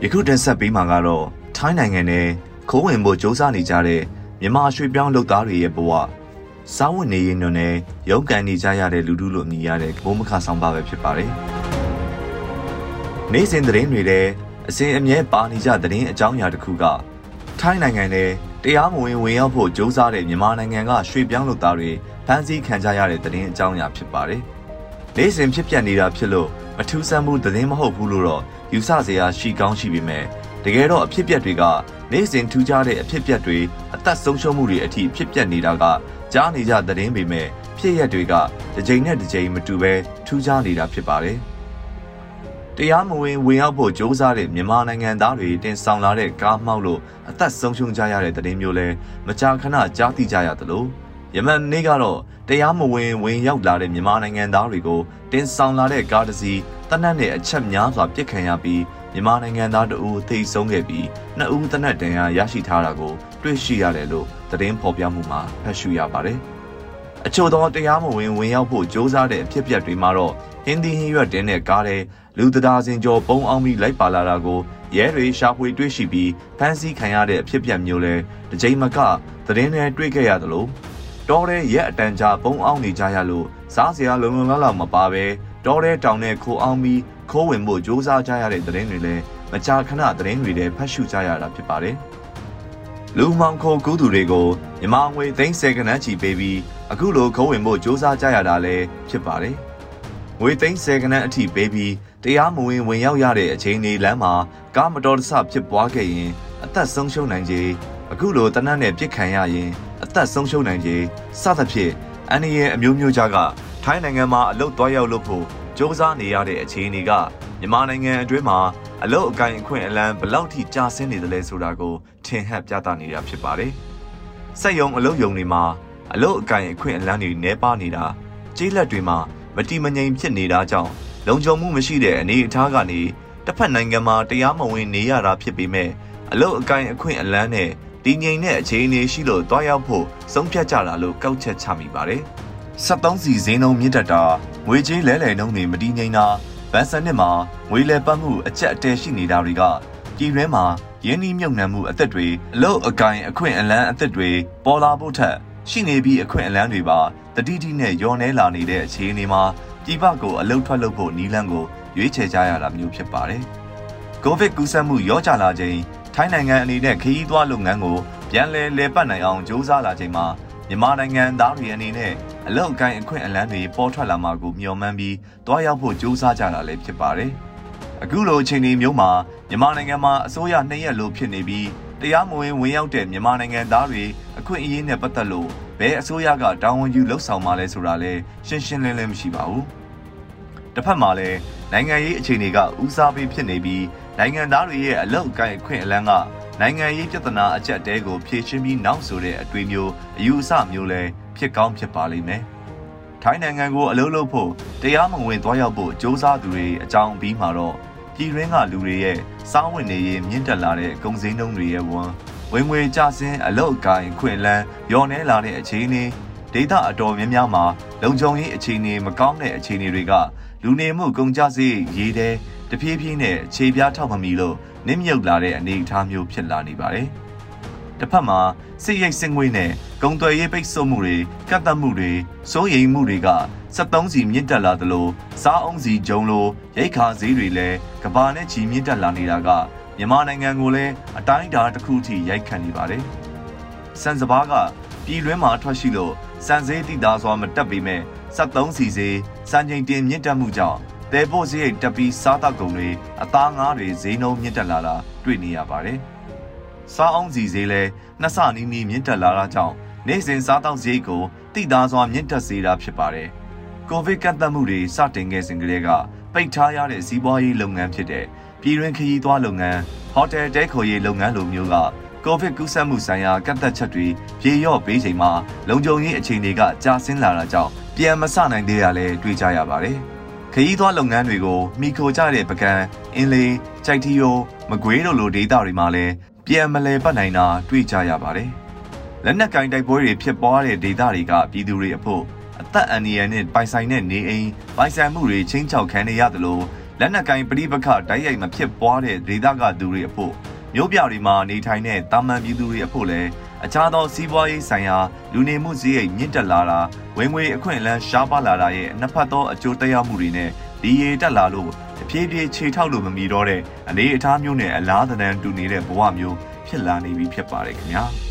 ။ယခုတင်ဆက်ပေးမှာကတော့ထိုင်းနိုင်ငံနဲ့ခိုးဝင်ဖို့ကြိုးစားနေကြတဲ့မြန်မာရွှေပြောင်းလုပ်သားတွေရဲ့ဘဝစာဝတ်နေရေးညွန်နဲ့ရုန်းကန်နေကြရတဲ့လူထုလိုမြင်ရတဲ့ဘုံမခဆောင်ပါပဲဖြစ်ပါတယ်။နေ့စဉ်သတင်းတွေထဲအစဉ်အမြဲပါနေကြသတင်းအကြောင်းအရာတစ်ခုကထိုင်းနိုင်ငံနဲ့တရားမဝင်ဝင်ရောက်ဖို့ကြိုးစားတဲ့မြန်မာနိုင်ငံကရွှေပြောင်းလုပ်သားတွေဖမ်းဆီးခံကြရတဲ့သတင်းအကြောင်းအရာဖြစ်ပါတယ်။နေ့စဉ်ဖြစ်ပျက်နေတာဖြစ်လို့ မထူးဆန်းမှုသတင်းမဟုတ်ဘူးလို့တော့ယူဆစရာရှိကောင်းရှိပေမဲ့တကယ်တော့အဖြစ်အပျက်တွေကနေ့စဉ်ထူးခြားတဲ့အဖြစ်အပျက်တွေအသက်ဆုံးရှုံးမှုတွေအထိဖြစ်ပျက်နေတာကကြားနေကြသတင်းပေမဲ့ဖြစ်ရက်တွေကတစ်ချိန်နဲ့တစ်ချိန်မတူဘဲထူးခြားနေတာဖြစ်ပါတယ်။တရားမဝင်ဝင်ရောက်ဖို့ကြိုးစားတဲ့မြန်မာနိုင်ငံသားတွေတင်ဆောင်လာတဲ့ကားမှောက်လို့အသက်ဆုံးရှုံးကြရတဲ့သတင်းမျိုးလဲမကြာခဏကြားသိကြရသလို ယမန်နေ့ကတော့တရားမဝင်ဝင်ရောက်လာတဲ့မြန်မာနိုင်ငံသားတွေကိုတင်ဆောင်လာတဲ့ကားတစ်စီးတနက်နဲ့အချက်များစွာပြစ်ခံရပြီးမြန်မာနိုင်ငံသားတအူထိတ်ဆုံးခဲ့ပြီးနှစ်ဦးတနက်တန်ရာရရှိထားတာကိုတွေ့ရှိရတယ်လို့သတင်းဖော်ပြမှုမှာဖတ်ရှုရပါတယ်။အချို့သောတရားမဝင်ဝင်ရောက်ဖို့ကြိုးစားတဲ့အဖြစ်အပျက်တွေမှာတော့ဟင်းသီးဟင်းရွက်တင်းတဲ့ကားတဲ့လူတဒါစင်ကျော်ပုံအောင်ပြီးလိုက်ပါလာတာကိုရဲတွေရှာဖွေတွေ့ရှိပြီးဖမ်းဆီးခံရတဲ့အဖြစ်အပျက်မျိုးလဲတစ်ကြိမ်မကသတင်းတွေတွေ့ခဲ့ရသလို တောတဲ့ရက်အတန်ကြာပုံအောင်နေကြရလို့စားစရာလုံလုံလောက်လောက်မပါပဲတောတဲ့တောင်နဲ့ခိုအောင်ပြီးခိုးဝင်ဖို့ကြိုးစားကြရတဲ့သတင်းတွေလည်းမကြာခဏသတင်းတွေလည်းဖတ်ရှုကြရတာဖြစ်ပါတယ်။လူမောင်ခိုကူးသူတွေကိုမြမငွေသိန်း10ကနန်းချီပေးပြီးအခုလိုခိုးဝင်ဖို့ကြိုးစားကြရတာလည်းဖြစ်ပါတယ်။ငွေသိန်း10ကနန်းအထိပေးပြီးတရားမဝင်ဝင်ရောက်ရတဲ့အချိန်လေးလမ်းမှာကားမတော်တဆဖြစ်ပွားခဲ့ရင်အသက်ဆုံးရှုံးနိုင်ခြေအခုလိုတနတ်နဲ့ပြစ်ခံရရင် အသက်ဆုံးရှုံးနိုင်ခြေစသဖြင့်အန်ရီရဲ့အမျိုးမျိုးကြားကထိုင်းနိုင်ငံမှာအလုတ်သွားရောက်လို့ဖို့စ조사နေရတဲ့အခြေအနေကမြန်မာနိုင်ငံအတွင်းမှာအလုတ်အကင်အခွင့်အလမ်းဘလောက်ထိကျဆင်းနေသလဲဆိုတာကိုထင်ဟပ်ပြသနေတာဖြစ်ပါတယ်။စက်ယုံအလုတ်ယုံတွေမှာအလုတ်အကင်အခွင့်အလမ်းတွေနှဲပါနေတာကျေးလက်တွေမှာမတိမငြိမ်ဖြစ်နေတာကြောင့်လုံခြုံမှုမရှိတဲ့အနေအထားကနေတစ်ဖက်နိုင်ငံမှာတရားမဝင်နေရတာဖြစ်ပေမဲ့အလုတ်အကင်အခွင့်အလမ်းနဲ့ တည်ငြိမ်တဲ့အခြေအနေရှိလို့တွားရောက်ဖို့ဆုံးဖြတ်ကြတာလို့ကောက်ချက်ချမိပါတယ်။73စီဈေးနှုန်းမြင့်တက်တာငွေကြေးလဲလှယ်နှုန်းတွေမတည်ငြိမ်တာဗန်စနစ်မှာငွေလဲပတ်မှုအကျက်အတဲရှိနေတာတွေကပြည်တွင်းမှာရင်းနှီးမြုပ်နှံမှုအသက်တွေအလုတ်အကင်အခွင့်အလန်းအသက်တွေပေါ်လာဖို့ထက်ရှိနေပြီးအခွင့်အလန်းတွေပါတတိတိနဲ့ယောနေလာနေတဲ့အခြေအနေမှာပြည်ပကိုအလုတ်ထွက်လုပ်ဖို့နီးလန်းကိုရွေးချယ်ကြရတာမျိုးဖြစ်ပါတယ်။ကိုဗစ်ကူးစက်မှုရောကြလာချိန် ထိုင်းနိုင်ငံအနေနဲ့ခရီးသွားလုပ်ငန်းကိုပြန်လည်လည်ပတ်နိုင်အောင်ကြိုးစားလာချိန်မှာမြန်မာနိုင်ငံသားတွေအနေနဲ့အလောက်အကိုင်းအခွင့်အလန်းတွေပေါ်ထွက်လာမှာကိုမျှော်မှန်းပြီးတွားရောက်ဖို့ကြိုးစားကြတာလည်းဖြစ်ပါတယ်။အခုလိုအချိန်ဒီမျိုးမှာမြန်မာနိုင်ငံမှာအစိုးရနှစ်ရက်လိုဖြစ်နေပြီးတရားမဝင်ဝင်ရောက်တဲ့မြန်မာနိုင်ငံသားတွေအခွင့်အရေးနဲ့ပတ်သက်လို့ဘယ်အစိုးရကတာဝန်ယူလှုပ်ဆောင်မှလဲဆိုတာလည်းရှင်းရှင်းလင်းလင်းမရှိပါဘူး။တစ်ဖက်မှာလည်းနိုင်ငံရေးအခြေအနေကဦးစားပေးဖြစ်နေပြီး နိုင်ငံသားတွေရဲ့အလောက်အကိုင်းအခွင့်အလန်းကနိုင်ငံရေးပြဿနာအကျက်တဲကိုဖြေရှင်းပြီးနောက်ဆိုတဲ့အတွေ့မျိုးအယူအဆမျိုးလဲဖြစ်ကောင်းဖြစ်ပါလိမ့်မယ်။ထိုင်းနိုင်ငံကိုအလုပ်လုပ်ဖို့တရားမဝင်သွားရောက်ဖို့စ조사သူတွေအကြောင်းပြီးမှာတော့ပြည်တွင်းကလူတွေရဲ့စားဝင်နေရေးမြင့်တက်လာတဲ့ကုန်စည်နှုန်းတွေရဲ့ဝန်ဝင်ငွေကျဆင်းအလုတ်အကိုင်ခွင့်လန်းရော်နေလာတဲ့အခြေအနေဒေသအတော်များများမှာလုံခြုံရေးအခြေအနေမကောင်းတဲ့အခြေအနေတွေကလူနေမှုကုန်ကျစရိတ်ရေးတဲ့ တဖြည်းဖြည်းနဲ့ခြေပြားထောက်မမီလို့နစ်မြုပ်လာတဲ့အနေအထားမျိုးဖြစ်လာနေပါတယ်။တစ်ဖက်မှာစစ်ရိတ်စစ်ငွေနဲ့ဂုံသွယ်ရေးပိတ်ဆို့မှုတွေကတ်သက်မှုတွေစိုးရိမ်မှုတွေက73စီမြင့်တက်လာသလိုစားအုံးစီဂျုံလိုရိတ်ခါဈေးတွေလည်းကဘာနဲ့ချီမြင့်တက်လာနေတာကမြန်မာနိုင်ငံကိုလည်းအတိုင်းအတာတစ်ခုထိရိုက်ခတ်နေပါတယ်။စံစဘာကပြည်တွင်းမှာထွက်ရှိလို့စံဈေးတိသားစွာမတက်ပေမဲ့73စီဈေးစံချိန်တင်မြင့်တက်မှုကြောင့် တဲဖို့စရိတ်တက်ပြီးစားတောက်ကုန်တွေအသားငါးတွေဈေးနှုန်းမြင့်တက်လာတာတွေ့နေရပါတယ်။စားအောင်စီဈေးလည်းနှစ်ဆနီးနီးမြင့်တက်လာတာကြောင့်နေ့စဉ်စားတောက်စရိတ်ကိုတိသားစွာမြင့်တက်စေတာဖြစ်ပါတယ်။ကိုဗစ်ကန့်သတ်မှုတွေစတင်ခဲ့စဉ်ကတည်းကပိတ်ထားရတဲ့စီးပွားရေးလုပ်ငန်းဖြစ်တဲ့ပြည်တွင်းခရီးသွားလုပ်ငန်းဟိုတယ်တဲခိုရေးလုပ်ငန်းလိုမျိုးကကိုဗစ်ကူးစက်မှုဆိုင်ရာကန့်သက်ချက်တွေပြေလျော့ပေးချိန်မှာလုံခြုံရေးအခြေအနေကကျဆင်းလာတာကြောင့်ပြန်မဆနိုင်သေးရလဲတွေးကြရပါတယ်။ ခရီးသွားလုပ်ငန်းတွေကိုမိခိုကြတဲ့ပကံအင်းလေးကြိုက်ထီယိုမကွေးတို့လိုဒေသတွေမှာလည်းပြန်မလဲပတ်နိုင်တာတွေ့ကြရပါတယ်။လက်နက်ကင်တိုက်ပွဲတွေဖြစ်ပွားတဲ့ဒေသတွေကပြည်သူတွေအဖို့အသက်အန္တရာယ်နဲ့ပိုင်ဆိုင်တဲ့နေအိမ်ပိုင်ဆိုင်မှုတွေချင်းချောက်ခံနေရသလိုလက်နက်ကိုင်ပြိပခတိုက်ရိုက်မဖြစ်ပွားတဲ့ဒေသကသူတွေအဖို့မြို့ပြတွေမှာနေထိုင်တဲ့တာမန်ပြည်သူတွေအဖို့လည်း အခြားသောစီးပွားရေးဆိုင်ရာလူနေမှုစည်းရိမ်မြင့်တက်လာတာဝင်ငွေအခွင့်အလမ်းရှားပါလာတာရဲ့နှစ်ဖက်သောအကျိုးသက်ရောက်မှုတွေနဲ့ဒီရေတက်လာလို့အပြေးပြေးခြေထောက်လို့မမီတော့တဲ့အနေအထားမျိုးနဲ့အလားသဏ္ဍာန်တူနေတဲ့ဘဝမျိုးဖြစ်လာနေပြီဖြစ်ပါတယ်ခင်ဗျာ။